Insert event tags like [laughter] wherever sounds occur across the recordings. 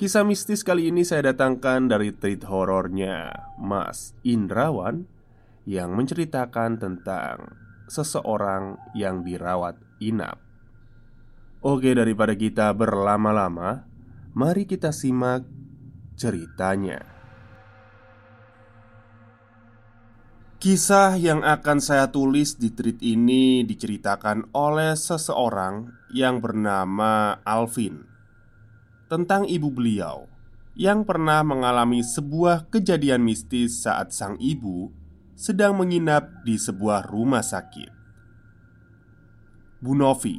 Kisah mistis kali ini saya datangkan dari treat horornya Mas Indrawan Yang menceritakan tentang seseorang yang dirawat inap. Oke daripada kita berlama-lama Mari kita simak ceritanya. Kisah yang akan saya tulis di treat ini diceritakan oleh seseorang yang bernama Alvin tentang ibu beliau yang pernah mengalami sebuah kejadian mistis saat sang ibu sedang menginap di sebuah rumah sakit. Bu Novi,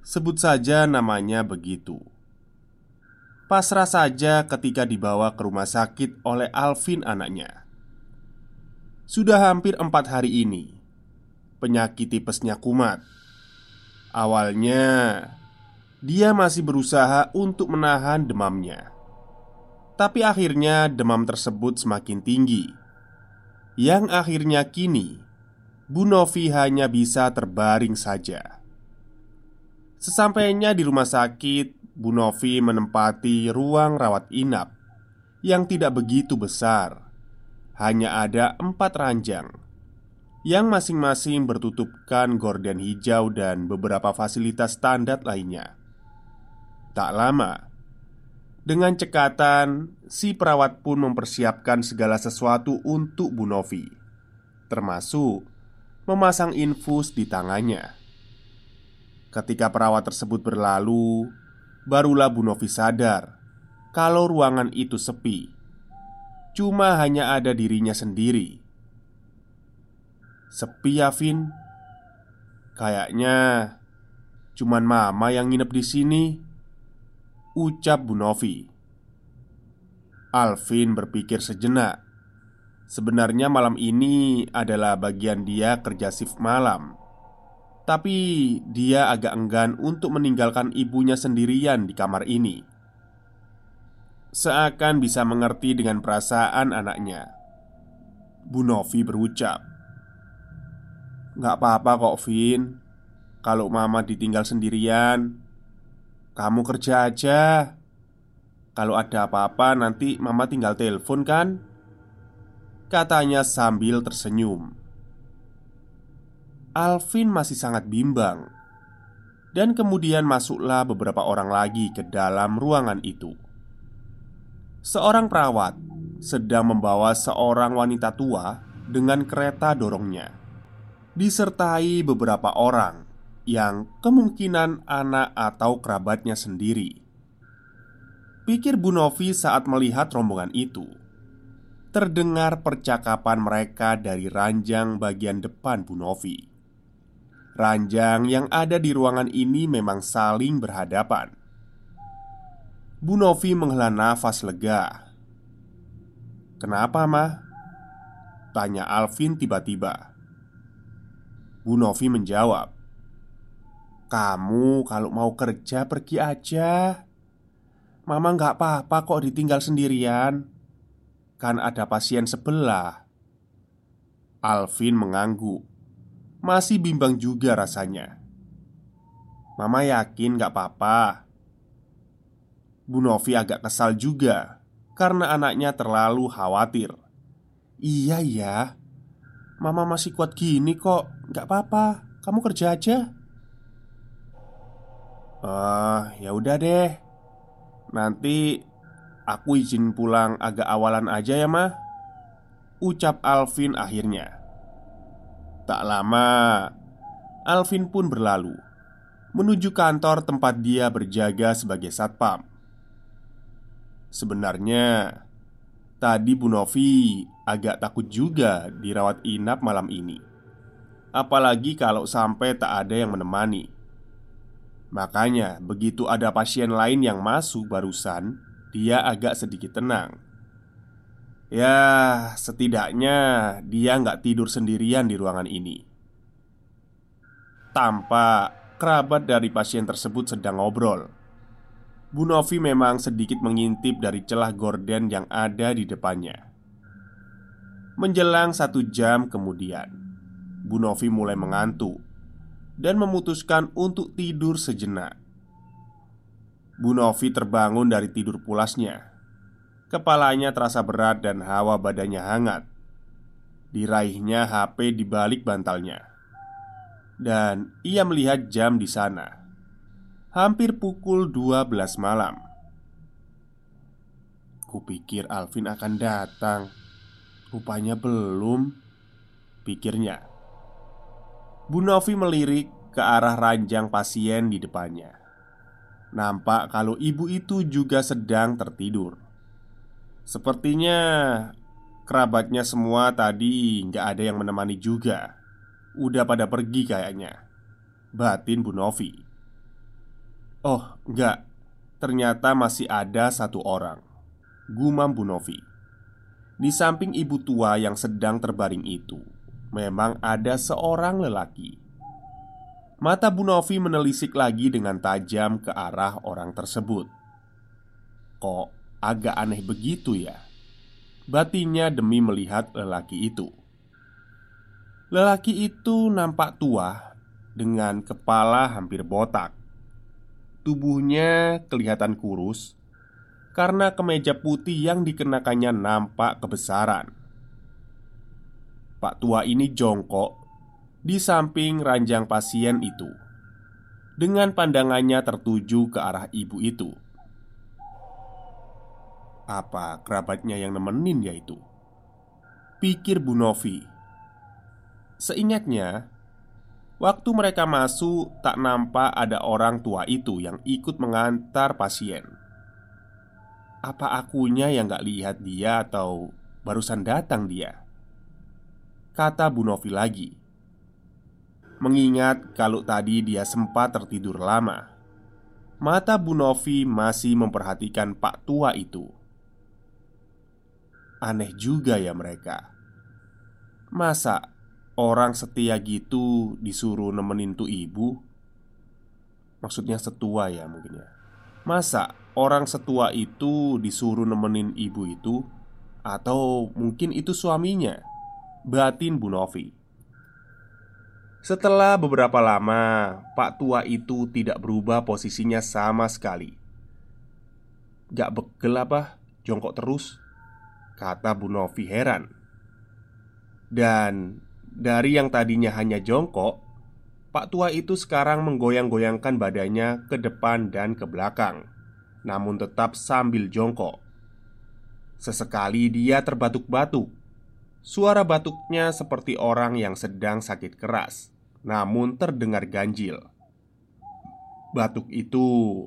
sebut saja namanya begitu. Pasrah saja ketika dibawa ke rumah sakit oleh Alvin anaknya. Sudah hampir empat hari ini, penyakit tipesnya kumat. Awalnya dia masih berusaha untuk menahan demamnya. Tapi akhirnya demam tersebut semakin tinggi. Yang akhirnya kini Bu Novi hanya bisa terbaring saja. Sesampainya di rumah sakit Bu Novi menempati ruang rawat inap Yang tidak begitu besar. Hanya ada empat ranjang Yang masing-masing bertutupkan gorden hijau dan beberapa fasilitas standar lainnya Tak lama, dengan cekatan, si perawat pun mempersiapkan segala sesuatu untuk Bu Novi, termasuk memasang infus di tangannya. Ketika perawat tersebut berlalu, barulah Bu Novi sadar kalau ruangan itu sepi, cuma hanya ada dirinya sendiri. Sepi ya, Vin. Kayaknya cuman mama yang nginep di sini. Ucap Bu Novi. Alvin berpikir sejenak. Sebenarnya malam ini adalah bagian dia kerja shift malam. Tapi dia agak enggan untuk meninggalkan ibunya sendirian di kamar ini. Seakan bisa mengerti dengan perasaan anaknya. Bu Novi berucap Gak apa-apa kok Vin. Kalau mama ditinggal sendirian kamu kerja aja. Kalau ada apa-apa, nanti mama tinggal telepon, kan? Katanya sambil tersenyum. Alvin masih sangat bimbang, dan kemudian masuklah beberapa orang lagi ke dalam ruangan itu. Seorang perawat sedang membawa seorang wanita tua dengan kereta dorongnya, disertai beberapa orang yang kemungkinan anak atau kerabatnya sendiri. Pikir Bu Novi saat melihat rombongan itu. Terdengar percakapan mereka dari ranjang bagian depan Bu Novi. Ranjang yang ada di ruangan ini memang saling berhadapan. Bu Novi menghela nafas lega. Kenapa, mah? Tanya Alvin tiba-tiba. Bu Novi menjawab, "Kamu kalau mau kerja pergi aja. Mama nggak apa-apa kok ditinggal sendirian. Kan ada pasien sebelah." Alvin mengangguk, masih bimbang juga rasanya. Mama yakin gak apa-apa Bu Novi agak kesal juga Karena anaknya terlalu khawatir Iya ya Mama masih kuat gini kok Gak apa-apa Kamu kerja aja Ah, ya udah deh Nanti Aku izin pulang agak awalan aja ya mah Ucap Alvin akhirnya Tak lama Alvin pun berlalu menuju kantor tempat dia berjaga sebagai satpam. Sebenarnya, tadi Bu Novi agak takut juga dirawat inap malam ini, apalagi kalau sampai tak ada yang menemani. Makanya, begitu ada pasien lain yang masuk barusan, dia agak sedikit tenang. Ya, setidaknya dia nggak tidur sendirian di ruangan ini. Tampak kerabat dari pasien tersebut sedang ngobrol. Bu Novi memang sedikit mengintip dari celah gorden yang ada di depannya. Menjelang satu jam kemudian, Bu Novi mulai mengantuk dan memutuskan untuk tidur sejenak. Bu Novi terbangun dari tidur pulasnya. Kepalanya terasa berat dan hawa badannya hangat. Diraihnya HP di balik bantalnya dan ia melihat jam di sana. Hampir pukul 12 malam. Kupikir Alvin akan datang. Rupanya belum. Pikirnya. Bu Novi melirik ke arah ranjang pasien di depannya. Nampak kalau ibu itu juga sedang tertidur. Sepertinya kerabatnya semua tadi nggak ada yang menemani juga. Udah pada pergi kayaknya Batin Bu Novi Oh enggak Ternyata masih ada satu orang Gumam Bu Novi Di samping ibu tua yang sedang terbaring itu Memang ada seorang lelaki Mata Bu Novi menelisik lagi dengan tajam ke arah orang tersebut Kok agak aneh begitu ya Batinya demi melihat lelaki itu Lelaki itu nampak tua dengan kepala hampir botak. Tubuhnya kelihatan kurus karena kemeja putih yang dikenakannya nampak kebesaran. Pak tua ini jongkok di samping ranjang pasien itu, dengan pandangannya tertuju ke arah ibu itu. Apa kerabatnya yang nemenin yaitu? Pikir Bu Novi Seingatnya, waktu mereka masuk, tak nampak ada orang tua itu yang ikut mengantar pasien. Apa akunya yang gak lihat dia, atau barusan datang dia? Kata Bu Novi lagi, mengingat kalau tadi dia sempat tertidur lama. Mata Bu Novi masih memperhatikan Pak tua itu. Aneh juga ya mereka. Masa Orang setia gitu disuruh nemenin tuh ibu Maksudnya setua ya mungkin ya Masa orang setua itu disuruh nemenin ibu itu Atau mungkin itu suaminya Batin Bu Novi Setelah beberapa lama Pak tua itu tidak berubah posisinya sama sekali Gak begel apa? Jongkok terus Kata Bu Novi heran Dan dari yang tadinya hanya jongkok, Pak tua itu sekarang menggoyang-goyangkan badannya ke depan dan ke belakang, namun tetap sambil jongkok. Sesekali dia terbatuk-batuk. Suara batuknya seperti orang yang sedang sakit keras, namun terdengar ganjil. Batuk itu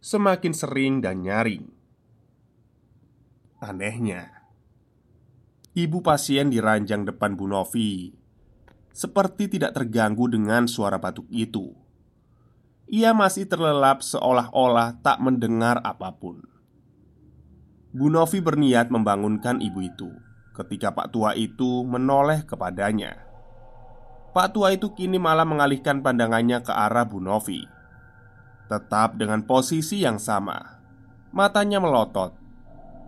semakin sering dan nyaring. Anehnya, Ibu pasien di ranjang depan Bu Novi Seperti tidak terganggu dengan suara batuk itu Ia masih terlelap seolah-olah tak mendengar apa pun Bu Novi berniat membangunkan ibu itu ketika Pak Tua itu menoleh kepadanya. Pak Tua itu kini malah mengalihkan pandangannya ke arah Bu Novi. Tetap dengan posisi yang sama, matanya melotot.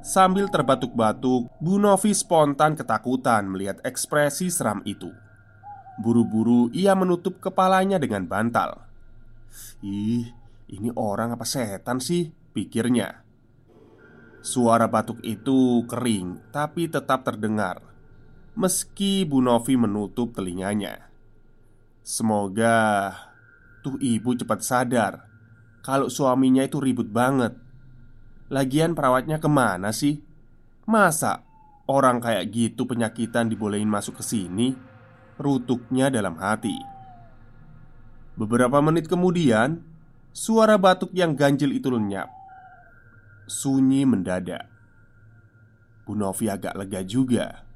Sambil terbatuk-batuk, Bu Novi spontan ketakutan melihat ekspresi seram itu. Buru-buru ia menutup kepalanya dengan bantal. Ih, ini orang apa setan sih? pikirnya. Suara batuk itu kering tapi tetap terdengar Meski Bu Novi menutup telinganya Semoga tuh ibu cepat sadar Kalau suaminya itu ribut banget Lagian perawatnya ke mana sih? Masa orang kayak gitu penyakitan dibolehin masuk ke sini? Rutuknya dalam hati Beberapa menit kemudian Suara batuk yang ganjil itu lenyap sunyi mendadak. Bu Novi agak lega juga,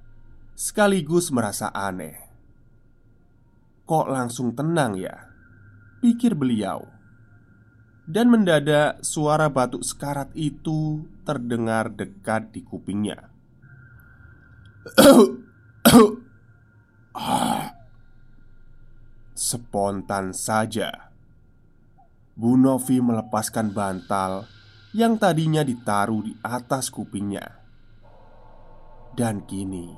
sekaligus merasa aneh. Kok langsung tenang ya? Pikir beliau. Dan mendadak suara batuk sekarat itu terdengar dekat di kupingnya. [coughs] Spontan saja, Bu Novi melepaskan bantal yang tadinya ditaruh di atas kupingnya. Dan kini,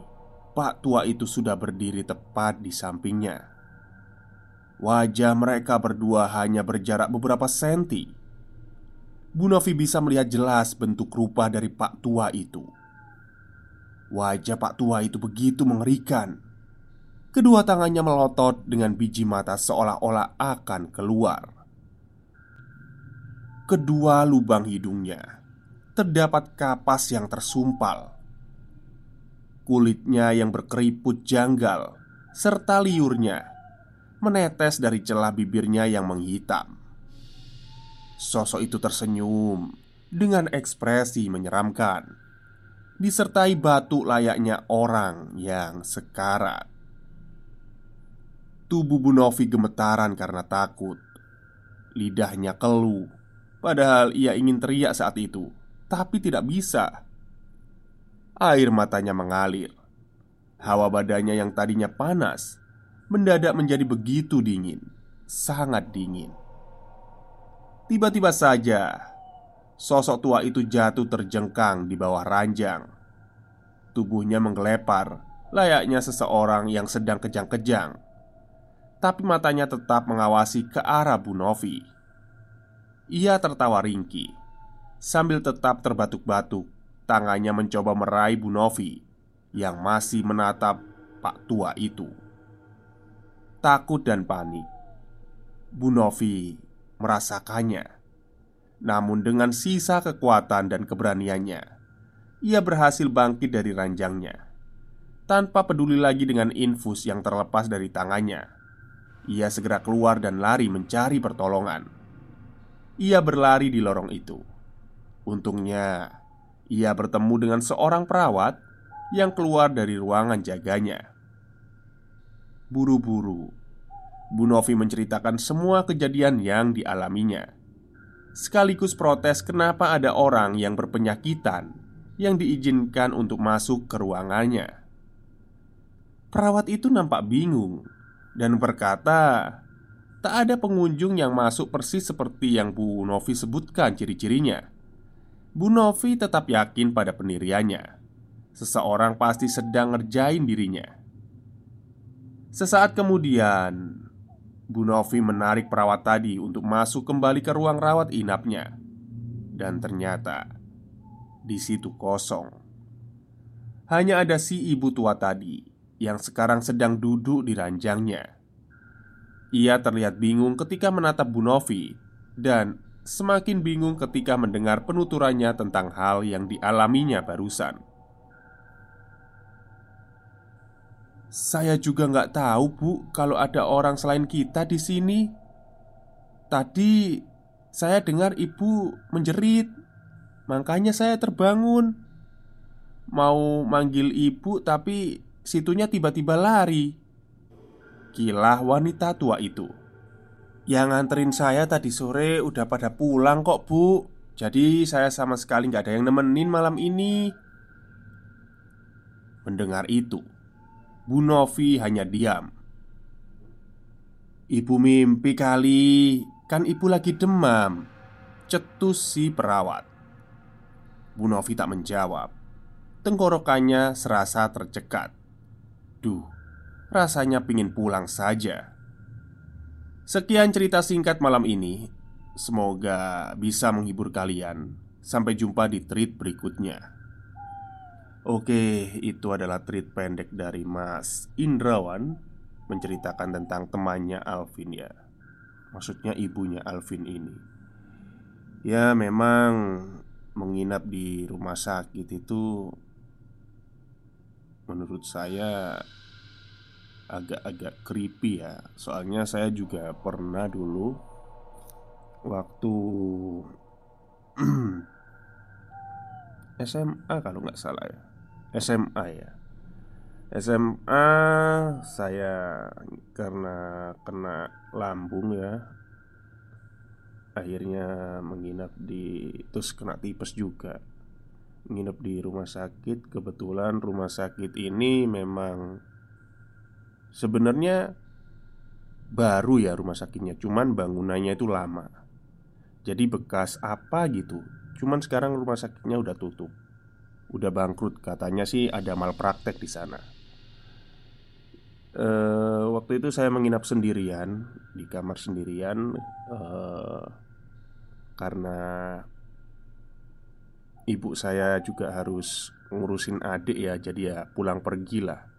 Pak tua itu sudah berdiri tepat di sampingnya. Wajah mereka berdua hanya berjarak beberapa senti. Bu Novi bisa melihat jelas bentuk rupa dari Pak tua itu. Wajah Pak tua itu begitu mengerikan. Kedua tangannya melotot dengan biji mata seolah-olah akan keluar kedua lubang hidungnya terdapat kapas yang tersumpal. Kulitnya yang berkeriput janggal serta liurnya menetes dari celah bibirnya yang menghitam. Sosok itu tersenyum dengan ekspresi menyeramkan, disertai batuk layaknya orang yang sekarat. Tubuh Bu Novi gemetaran karena takut. Lidahnya keluh Padahal ia ingin teriak saat itu, tapi tidak bisa. Air matanya mengalir. Hawa badannya yang tadinya panas mendadak menjadi begitu dingin, sangat dingin. Tiba-tiba saja, sosok tua itu jatuh terjengkang di bawah ranjang. Tubuhnya menggelepar, layaknya seseorang yang sedang kejang-kejang. Tapi matanya tetap mengawasi ke arah Bu Novi. Ia tertawa ringki Sambil tetap terbatuk-batuk Tangannya mencoba meraih Bu Novi Yang masih menatap Pak tua itu. Takut dan panik Bu Novi merasakannya. Namun dengan sisa kekuatan dan keberaniannya Ia berhasil bangkit dari ranjangnya. Tanpa peduli lagi dengan infus yang terlepas dari tangannya Ia segera keluar dan lari mencari pertolongan ia berlari di lorong itu. Untungnya, ia bertemu dengan seorang perawat yang keluar dari ruangan jaganya. Buru-buru, Bu Novi menceritakan semua kejadian yang dialaminya, sekaligus protes kenapa ada orang yang berpenyakitan yang diizinkan untuk masuk ke ruangannya. Perawat itu nampak bingung dan berkata Tak ada pengunjung yang masuk persis seperti yang Bu Novi sebutkan ciri-cirinya. Bu Novi tetap yakin pada pendiriannya. Seseorang pasti sedang ngerjain dirinya. Sesaat kemudian, Bu Novi menarik perawat tadi untuk masuk kembali ke ruang rawat inapnya. Dan ternyata di situ kosong. Hanya ada si ibu tua tadi yang sekarang sedang duduk di ranjangnya. Ia terlihat bingung ketika menatap Bu Novi dan semakin bingung ketika mendengar penuturannya tentang hal yang dialaminya barusan. Saya juga nggak tahu, Bu, kalau ada orang selain kita di sini. Tadi saya dengar ibu menjerit, makanya saya terbangun. Mau manggil ibu, tapi situnya tiba-tiba lari. Kilah wanita tua itu. Yang nganterin saya tadi sore udah pada pulang kok bu. Jadi saya sama sekali nggak ada yang nemenin malam ini. Mendengar itu Bu Novi hanya diam. Ibu mimpi kali Kan ibu lagi demam. Cetus si perawat. Bu Novi tak menjawab. Tenggorokannya serasa tercekat. Duh, rasanya pingin pulang saja Sekian cerita singkat malam ini Semoga bisa menghibur kalian. Sampai jumpa di treat berikutnya. Oke, itu adalah treat pendek dari Mas Indrawan menceritakan tentang temannya Alvin ya. Maksudnya ibunya Alvin ini. Ya, memang menginap di rumah sakit itu menurut saya agak-agak creepy ya. Soalnya saya juga pernah dulu waktu [clears throat] SMA kalau nggak salah ya. SMA ya. SMA saya karena kena lambung ya Akhirnya menginap di Terus kena tipes juga. Menginap di rumah sakit. Kebetulan rumah sakit ini memang Sebenarnya Baru ya rumah sakitnya Cuman bangunannya itu lama. Jadi bekas apa gitu Cuman sekarang rumah sakitnya udah tutup. Udah bangkrut Katanya sih ada malpraktek di sana. E, Waktu itu saya menginap sendirian Di kamar sendirian e, Karena Ibu saya juga harus ngurusin adik ya Jadi ya pulang pergi lah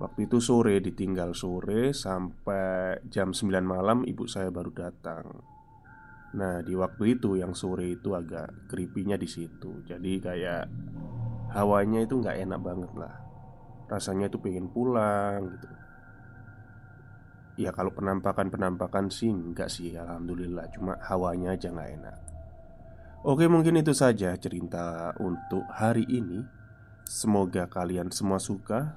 Waktu itu sore ditinggal sore Sampai jam 9 malam ibu saya baru datang Nah, di waktu itu yang sore itu agak creepy di situ. Jadi kayak hawanya itu nggak enak banget lah. Rasanya itu pengen pulang gitu. Ya kalau penampakan-penampakan sih enggak sih Alhamdulillah Cuma hawanya aja nggak enak Oke mungkin itu saja cerita untuk hari ini Semoga kalian semua suka